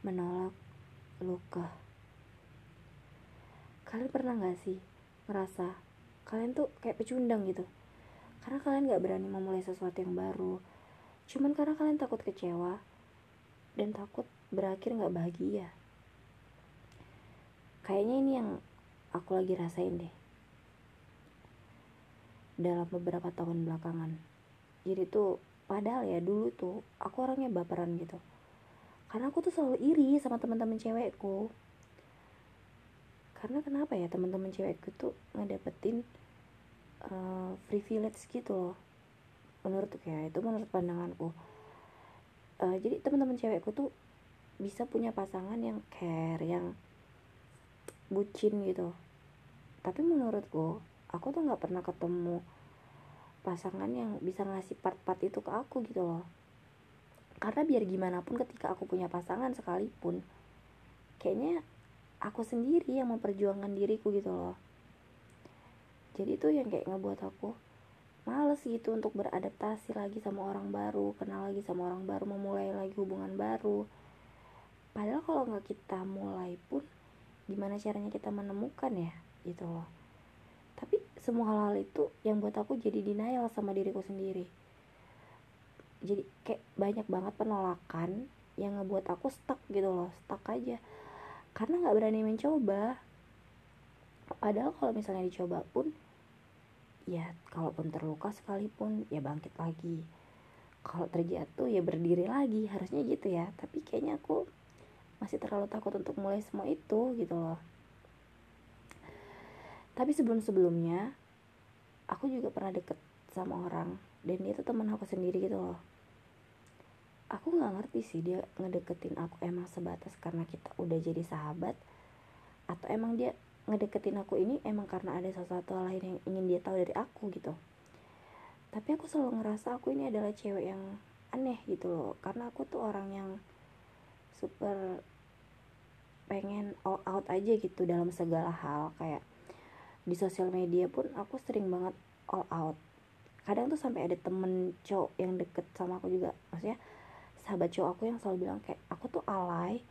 menolak luka. Kalian pernah gak sih ngerasa kalian tuh kayak pecundang gitu? Karena kalian gak berani memulai sesuatu yang baru. Cuman karena kalian takut kecewa dan takut berakhir gak bahagia. Kayaknya ini yang aku lagi rasain deh. Dalam beberapa tahun belakangan. Jadi tuh padahal ya dulu tuh aku orangnya baperan gitu karena aku tuh selalu iri sama teman-teman cewekku. Karena kenapa ya teman-teman cewekku tuh ngedapetin uh, privilege gitu loh. Menurut kayak itu menurut pandanganku. Uh, jadi teman-teman cewekku tuh bisa punya pasangan yang care yang bucin gitu. Tapi menurutku aku tuh nggak pernah ketemu pasangan yang bisa ngasih part-part itu ke aku gitu loh karena biar gimana pun ketika aku punya pasangan sekalipun kayaknya aku sendiri yang memperjuangkan diriku gitu loh. Jadi itu yang kayak ngebuat aku males gitu untuk beradaptasi lagi sama orang baru kenal lagi sama orang baru memulai lagi hubungan baru. Padahal kalau nggak kita mulai pun gimana caranya kita menemukan ya gitu loh. Tapi semua hal-hal itu yang buat aku jadi denial sama diriku sendiri jadi kayak banyak banget penolakan yang ngebuat aku stuck gitu loh stuck aja. Karena nggak berani mencoba. Padahal kalau misalnya dicoba pun ya kalaupun terluka sekalipun ya bangkit lagi. Kalau terjatuh ya berdiri lagi. Harusnya gitu ya. Tapi kayaknya aku masih terlalu takut untuk mulai semua itu gitu loh. Tapi sebelum sebelumnya aku juga pernah deket sama orang. Dan dia tuh teman aku sendiri gitu loh aku nggak ngerti sih dia ngedeketin aku emang sebatas karena kita udah jadi sahabat atau emang dia ngedeketin aku ini emang karena ada sesuatu lain yang ingin dia tahu dari aku gitu. Tapi aku selalu ngerasa aku ini adalah cewek yang aneh gitu loh karena aku tuh orang yang super pengen all out aja gitu dalam segala hal. Kayak di sosial media pun aku sering banget all out. Kadang tuh sampai ada temen cowok yang deket sama aku juga maksudnya sahabat cowok aku yang selalu bilang kayak aku tuh alay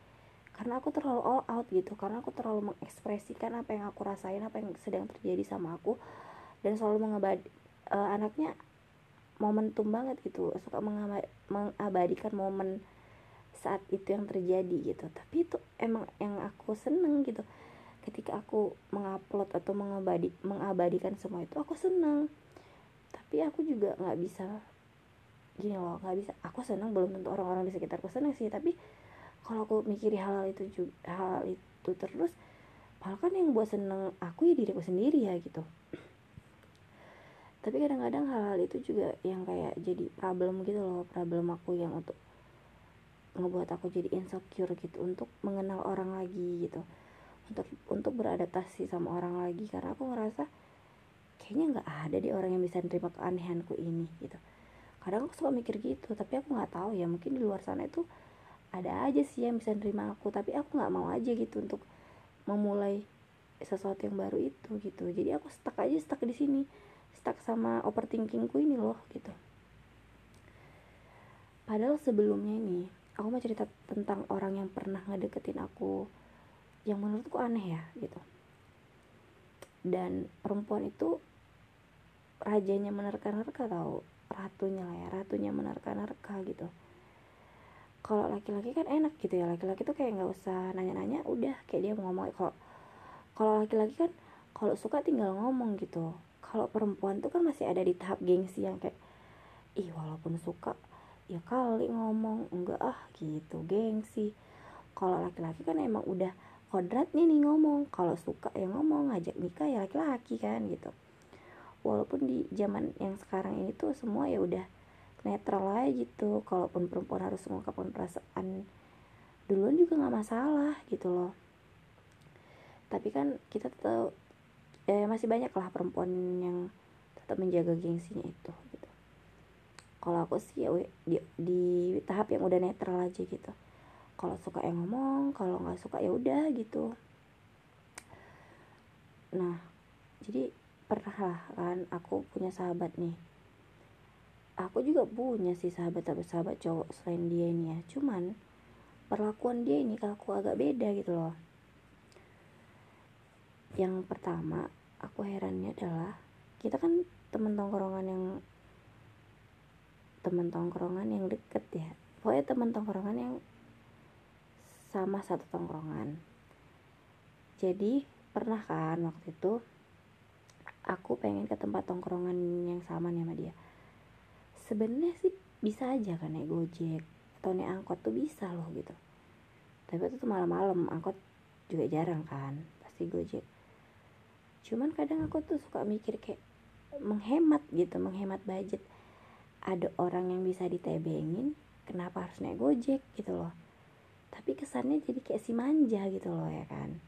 karena aku terlalu all out gitu karena aku terlalu mengekspresikan apa yang aku rasain apa yang sedang terjadi sama aku dan selalu mengabadi uh, anaknya momentum banget gitu suka mengabadikan momen saat itu yang terjadi gitu. Tapi itu emang yang aku seneng gitu. Ketika aku mengupload atau mengabadi mengabadikan semua itu aku seneng. Tapi aku juga nggak bisa gini loh nggak bisa. Aku senang belum tentu orang-orang di sekitarku senang sih tapi kalau aku mikiri hal, hal itu juga hal itu terus malah kan yang buat seneng aku ya diriku sendiri ya gitu. Tapi kadang-kadang hal-hal itu juga yang kayak jadi problem gitu loh problem aku yang untuk ngebuat aku jadi insecure gitu untuk mengenal orang lagi gitu. Untuk untuk beradaptasi sama orang lagi karena aku ngerasa kayaknya nggak ada di orang yang bisa nerima keanehanku ini gitu kadang aku suka mikir gitu tapi aku nggak tahu ya mungkin di luar sana itu ada aja sih yang bisa nerima aku tapi aku nggak mau aja gitu untuk memulai sesuatu yang baru itu gitu. Jadi aku stuck aja stuck di sini stuck sama overthinkingku ini loh gitu. Padahal sebelumnya ini aku mau cerita tentang orang yang pernah ngedeketin aku yang menurutku aneh ya gitu. Dan perempuan itu rajanya menerka-nerka tau ratunya lah ya ratunya menerka-nerka gitu. Kalau laki-laki kan enak gitu ya laki-laki tuh kayak nggak usah nanya-nanya udah kayak dia mau ngomong. Kalau kalau laki-laki kan kalau suka tinggal ngomong gitu. Kalau perempuan tuh kan masih ada di tahap gengsi yang kayak ih walaupun suka ya kali ngomong enggak ah gitu gengsi. Kalau laki-laki kan emang udah kodratnya nih ngomong kalau suka ya ngomong ngajak nikah ya laki-laki kan gitu walaupun di zaman yang sekarang ini tuh semua ya udah netral aja gitu. Kalaupun perempuan harus mengungkapkan perasaan duluan juga nggak masalah gitu loh. Tapi kan kita tetap eh, masih banyak lah perempuan yang tetap menjaga gengsinya itu gitu. Kalau aku sih ya di, di tahap yang udah netral aja gitu. Kalau suka yang ngomong kalau nggak suka ya udah gitu. Nah jadi pernah kan aku punya sahabat nih. Aku juga punya sih sahabat sahabat sahabat cowok selain dia ini ya. Cuman perlakuan dia ini ke aku agak beda gitu loh. Yang pertama aku herannya adalah kita kan temen tongkrongan yang temen tongkrongan yang deket ya. Pokoknya temen tongkrongan yang sama satu tongkrongan. Jadi pernah kan waktu itu aku pengen ke tempat tongkrongan yang sama nih sama dia. Sebenarnya sih bisa aja kan naik gojek atau naik angkot tuh bisa loh gitu. Tapi itu tuh malam-malam angkot juga jarang kan pasti gojek. Cuman kadang aku tuh suka mikir kayak menghemat gitu menghemat budget. Ada orang yang bisa ditebengin kenapa harus naik gojek gitu loh. Tapi kesannya jadi kayak si manja gitu loh ya kan.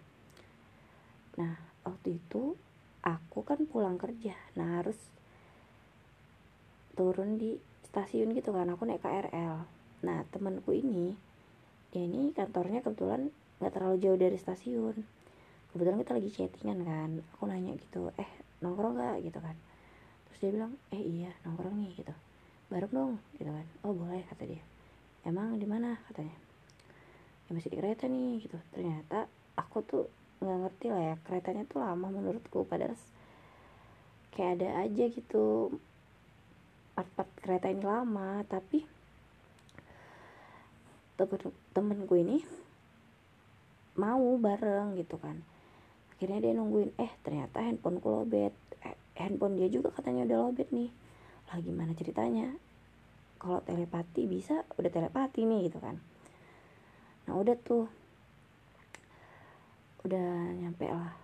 Nah waktu itu aku kan pulang kerja. Nah harus turun di stasiun gitu kan. Aku naik KRL nah temanku ini dia ini kantornya kebetulan nggak terlalu jauh dari stasiun. Kebetulan kita lagi chattingan kan. Aku nanya gitu eh nongkrong gak gitu kan. Terus dia bilang eh iya nongkrong nih gitu. Bareng dong gitu kan. Oh boleh kata dia. Emang di mana? katanya. Ya masih di kereta nih gitu. Ternyata aku tuh nggak ngerti lah ya keretanya tuh lama menurutku. Padahal kayak ada aja gitu part-part kereta ini lama. Tapi temen temenku ini mau bareng gitu kan. Akhirnya dia nungguin eh ternyata handphoneku lobet. Eh, handphone dia juga katanya udah lobet nih. Lah gimana ceritanya? Kalau telepati bisa udah telepati nih gitu kan. Nah udah tuh udah nyampe lah.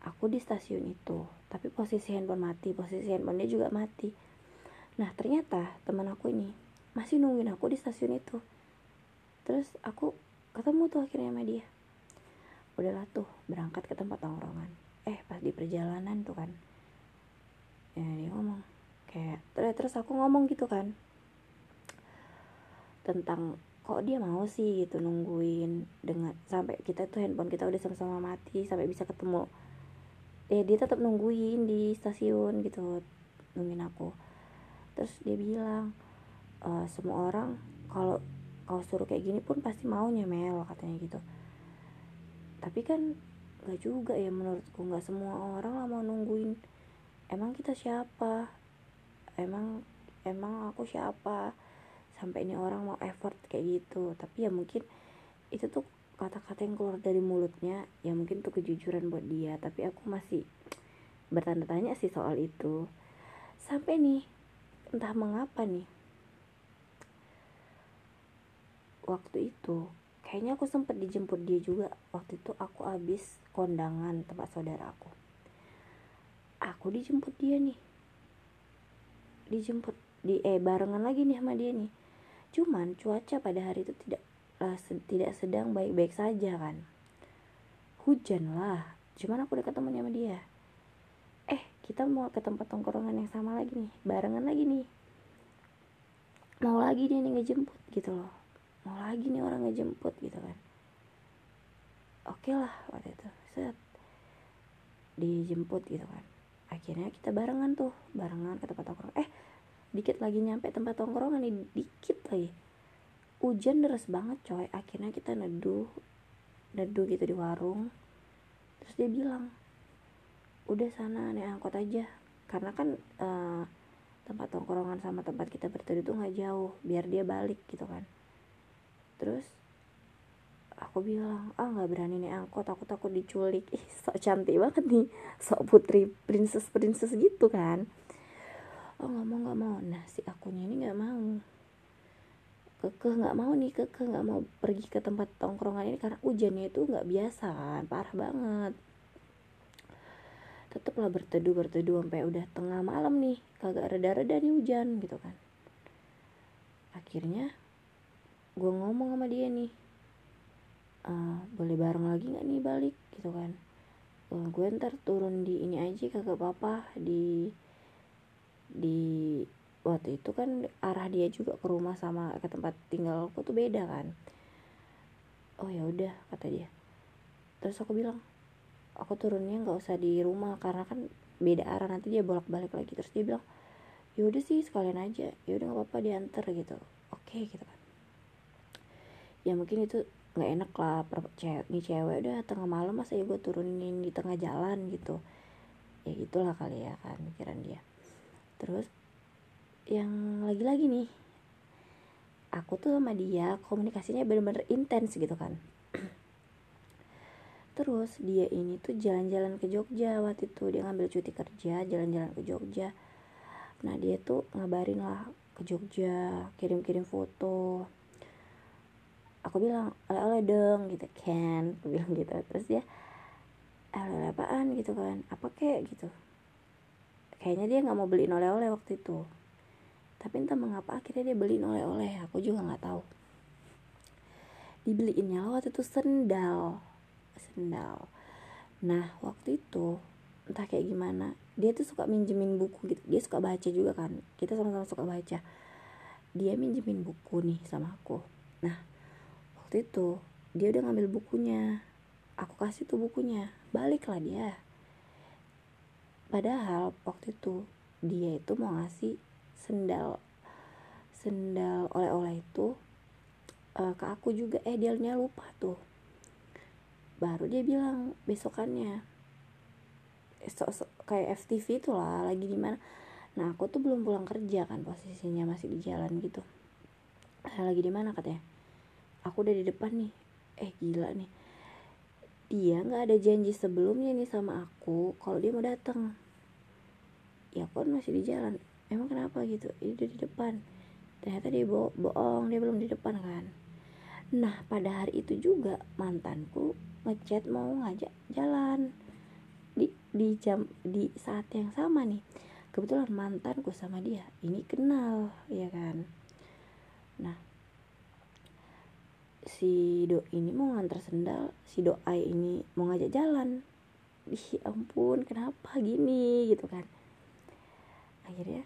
Aku di stasiun itu tapi posisi handphone mati posisi handphone dia juga mati. Nah ternyata teman aku ini masih nungguin aku di stasiun itu. Terus aku ketemu tuh akhirnya sama dia. Udahlah tuh berangkat ke tempat tongkrongan. Eh pas di perjalanan tuh kan. Ya dia ngomong kayak terus aku ngomong gitu kan. Tentang kok dia mau sih gitu nungguin dengan sampai kita tuh handphone kita udah sama-sama mati sampai bisa ketemu. Eh dia tetap nungguin di stasiun gitu nungguin aku. Terus dia bilang e, semua orang kalau kau suruh kayak gini pun pasti maunya mel katanya gitu. Tapi kan gak juga ya menurutku nggak semua orang lah mau nungguin. Emang kita siapa? Emang emang aku siapa sampai ini orang mau effort kayak gitu. Tapi ya mungkin itu tuh kata-kata yang keluar dari mulutnya ya mungkin tuh kejujuran buat dia. Tapi aku masih bertanda tanya sih soal itu. Sampai nih entah mengapa nih waktu itu kayaknya aku sempat dijemput dia juga. Waktu itu aku habis kondangan tempat saudara aku. Aku dijemput dia nih. Dijemput di eh barengan lagi nih sama dia nih Cuman cuaca pada hari itu tidak tidak sedang baik-baik saja kan. Hujan lah. Cuman aku udah ketemu sama dia. Eh, kita mau ke tempat tongkrongan yang sama lagi nih, barengan lagi nih. Mau lagi dia nih ngejemput gitu loh. Mau lagi nih orang ngejemput gitu kan. Oke lah waktu itu. Set. Dijemput gitu kan. Akhirnya kita barengan tuh, barengan ke tempat tongkrong. Eh, dikit lagi nyampe tempat tongkrongan nih dikit lagi. Hujan deras banget coy. Akhirnya kita neduh neduh gitu di warung. Terus dia bilang udah sana naik angkot aja. Karena kan uh, tempat tongkrongan sama tempat kita berteduh tuh nggak jauh biar dia balik gitu kan. Terus aku bilang ah nggak berani naik angkot aku takut diculik. Ih sok cantik banget nih sok putri princess princess gitu kan oh nggak mau nggak mau. Nah si akunya ini nggak mau. Kekeh nggak mau nih kekeh nggak mau pergi ke tempat tongkrongan ini karena hujannya itu nggak biasa kan parah banget. Tetaplah berteduh berteduh sampai udah tengah malam nih. Kagak reda-reda nih hujan gitu kan. Akhirnya gue ngomong sama dia nih uh, boleh bareng lagi nggak nih balik? Gitu kan. Uh, gue ntar turun di ini aja kagak apa-apa. Di di waktu itu kan arah dia juga ke rumah sama ke tempat tinggal aku tuh beda kan. Oh ya udah kata dia. Terus aku bilang aku turunnya nggak usah di rumah karena kan beda arah nanti dia bolak balik lagi. Terus dia bilang ya udah sih sekalian aja. Ya udah nggak apa-apa diantar gitu. Oke gitu kan. Ya mungkin itu nggak enak lah cewek nih cewek udah tengah malam masa ya gue turunin di tengah jalan gitu. Ya gitulah kali ya kan pikiran dia terus yang lagi-lagi nih aku tuh sama dia komunikasinya bener-bener intens gitu kan. Terus dia ini tuh jalan-jalan ke Jogja waktu itu. Dia ngambil cuti kerja jalan-jalan ke Jogja. Nah dia tuh ngabarin lah ke Jogja kirim-kirim foto. Aku bilang oleh-oleh dong gitu kan. Aku bilang gitu. Terus dia oleh-oleh apaan? gitu kan. Apa kek? gitu kayaknya dia nggak mau beliin oleh-oleh waktu itu. Tapi entah mengapa akhirnya dia beliin oleh-oleh. Aku juga nggak tahu. Dibeliinnya waktu itu sendal. Sendal. Nah waktu itu entah kayak gimana dia tuh suka minjemin buku gitu. Dia suka baca juga kan. Kita sama-sama suka baca. Dia minjemin buku nih sama aku. Nah waktu itu dia udah ngambil bukunya. Aku kasih tuh bukunya. Baliklah dia padahal waktu itu dia itu mau ngasih sendal sendal oleh-oleh itu uh, ke aku juga. Eh dia lupa tuh. Baru dia bilang besokannya. So, so, kayak FTV itu lah lagi di mana. Nah aku tuh belum pulang kerja kan posisinya masih di jalan gitu. Lagi di mana katanya? Aku udah di depan nih. Eh gila nih dia nggak ada janji sebelumnya nih sama aku kalau dia mau datang. Ya aku kan masih di jalan. Emang kenapa gitu? Dia udah di depan. Ternyata dia bo bohong. Dia belum di depan kan? Nah pada hari itu juga mantanku ngechat mau ngajak jalan. Di di jam di saat yang sama nih. Kebetulan mantanku sama dia ini kenal ya kan? Nah si do ini mau nganter sendal si doa ini mau ngajak jalan. Ih ampun kenapa gini gitu kan. Akhirnya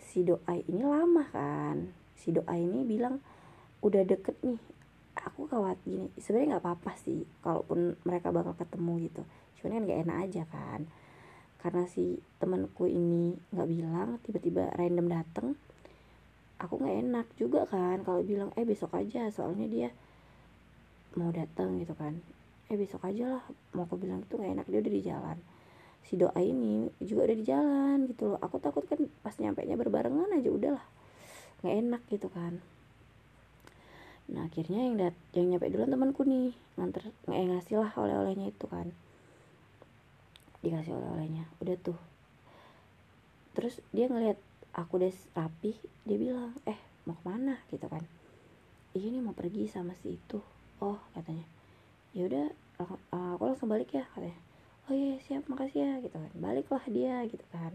si doa ini lama kan. Si doa ini bilang udah deket nih aku khawatir gini. Sebenarnya nggak apa-apa sih kalaupun mereka bakal ketemu gitu. Cuman kan gak enak aja kan. Karena si temanku ini nggak bilang tiba-tiba random dateng aku nggak enak juga kan kalau bilang eh besok aja soalnya dia mau datang gitu kan. Eh besok aja lah mau aku bilang itu nggak enak dia udah di jalan. Si doa ini juga udah di jalan gitu loh. Aku takut kan pas nyampe nya berbarengan aja udahlah nggak enak gitu kan. Nah akhirnya yang dat yang nyampe duluan temanku nih nganter eh, ngasih lah oleh-olehnya itu kan. Dikasih oleh-olehnya. Udah tuh. Terus dia ngeliat aku udah rapi dia bilang eh mau ke mana? Gitu kan. Iya nih mau pergi sama si itu. Oh katanya. Ya udah aku langsung balik ya katanya. Oh iya siap makasih ya gitu kan. Baliklah dia gitu kan.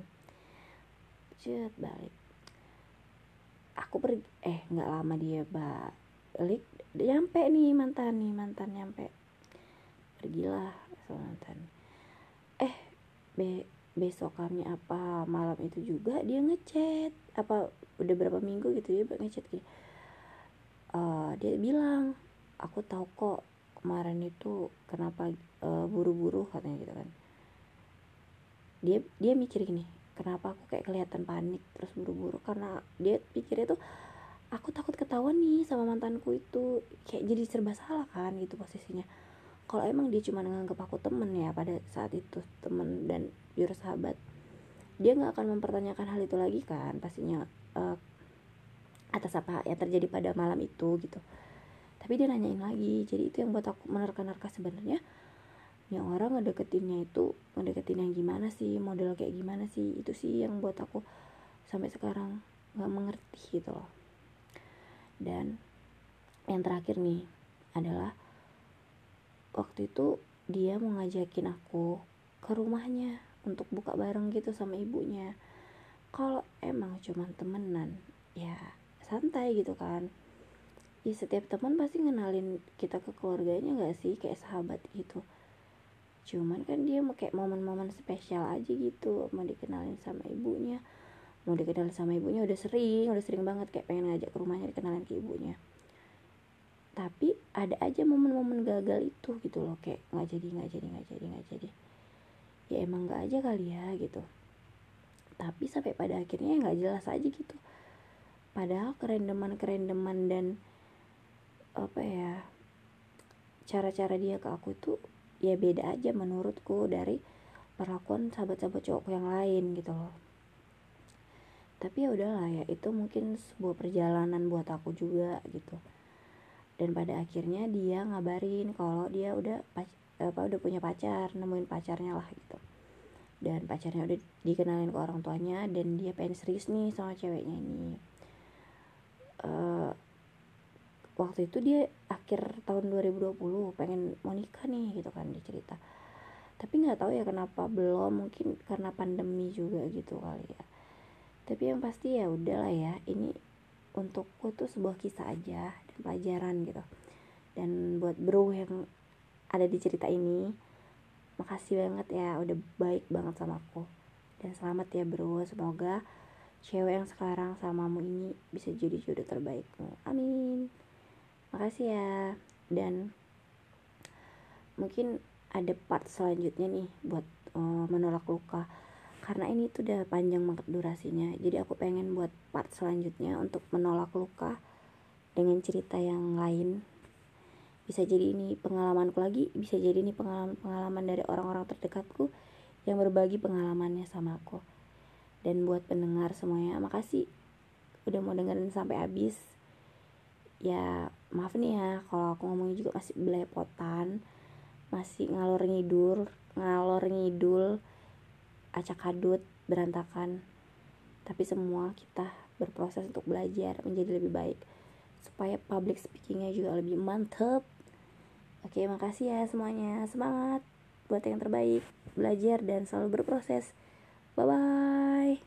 Cet balik. Aku pergi eh nggak lama dia balik nyampe nih mantan nih mantan nyampe. Pergilah sama mantan. Eh be besokannya apa malam itu juga dia ngechat. Apa udah berapa minggu gitu dia ngechat gitu uh, dia bilang aku tahu kok kemarin itu kenapa buru buru-buru katanya gitu kan. Dia dia mikir gini kenapa aku kayak kelihatan panik terus buru-buru? Karena dia pikirnya tuh aku takut ketahuan nih sama mantanku itu. Kayak jadi serba salah kan gitu posisinya. Kalau emang dia cuma nganggap aku temen ya pada saat itu temen dan jujur sahabat. Dia nggak akan mempertanyakan hal itu lagi kan pastinya uh, atas apa yang terjadi pada malam itu gitu. Tapi dia nanyain lagi jadi itu yang buat aku menerka-nerka sebenarnya. Yang orang ngedeketinnya itu ngedeketin yang gimana sih model kayak gimana sih itu sih yang buat aku sampai sekarang nggak mengerti gitu loh. Dan yang terakhir nih adalah waktu itu dia mau ngajakin aku ke rumahnya untuk buka bareng gitu sama ibunya. Kalau emang cuman temenan ya santai gitu kan. Ya setiap teman pasti ngenalin kita ke keluarganya gak sih? Kayak sahabat gitu. Cuman kan dia mau kayak momen-momen spesial aja gitu mau dikenalin sama ibunya. Mau dikenalin sama ibunya udah sering udah sering banget kayak pengen ngajak ke rumahnya dikenalin ke ibunya. Tapi ada aja momen-momen gagal itu gitu loh kayak nggak jadi nggak jadi nggak jadi nggak jadi ya emang nggak aja kali ya gitu. Tapi sampai pada akhirnya nggak jelas aja gitu. Padahal kerendeman kerendeman dan apa ya cara-cara dia ke aku itu ya beda aja menurutku dari perlakuan sahabat-sahabat cowok yang lain gitu loh. Tapi ya udahlah ya itu mungkin sebuah perjalanan buat aku juga gitu. Dan pada akhirnya dia ngabarin kalau dia udah apa udah punya pacar nemuin pacarnya lah gitu. Dan pacarnya udah dikenalin ke orang tuanya dan dia pengen serius nih sama ceweknya ini. Uh, waktu itu dia akhir tahun 2020 pengen mau nikah nih gitu kan dia cerita. Tapi nggak tahu ya kenapa belum mungkin karena pandemi juga gitu kali ya. Tapi yang pasti ya udahlah ya ini untukku tuh sebuah kisah aja dan pelajaran gitu. Dan buat bro yang ada di cerita ini. Makasih banget ya udah baik banget sama aku. Dan selamat ya bro. Semoga cewek yang sekarang samamu ini bisa jadi jodoh terbaikmu. Amin. Makasih ya. Dan mungkin ada part selanjutnya nih buat uh, menolak luka. Karena ini tuh udah panjang banget durasinya. Jadi aku pengen buat part selanjutnya untuk menolak luka dengan cerita yang lain bisa jadi ini pengalamanku lagi bisa jadi ini pengalaman-pengalaman dari orang-orang terdekatku yang berbagi pengalamannya sama aku. Dan buat pendengar semuanya makasih udah mau dengerin sampai habis. Ya maaf nih ya kalau aku ngomongnya juga masih belepotan masih ngalor ngidul ngalor ngidul acak adut berantakan. Tapi semua kita berproses untuk belajar menjadi lebih baik supaya public speakingnya juga lebih mantep oke makasih ya semuanya. Semangat buat yang terbaik belajar dan selalu berproses. Bye bye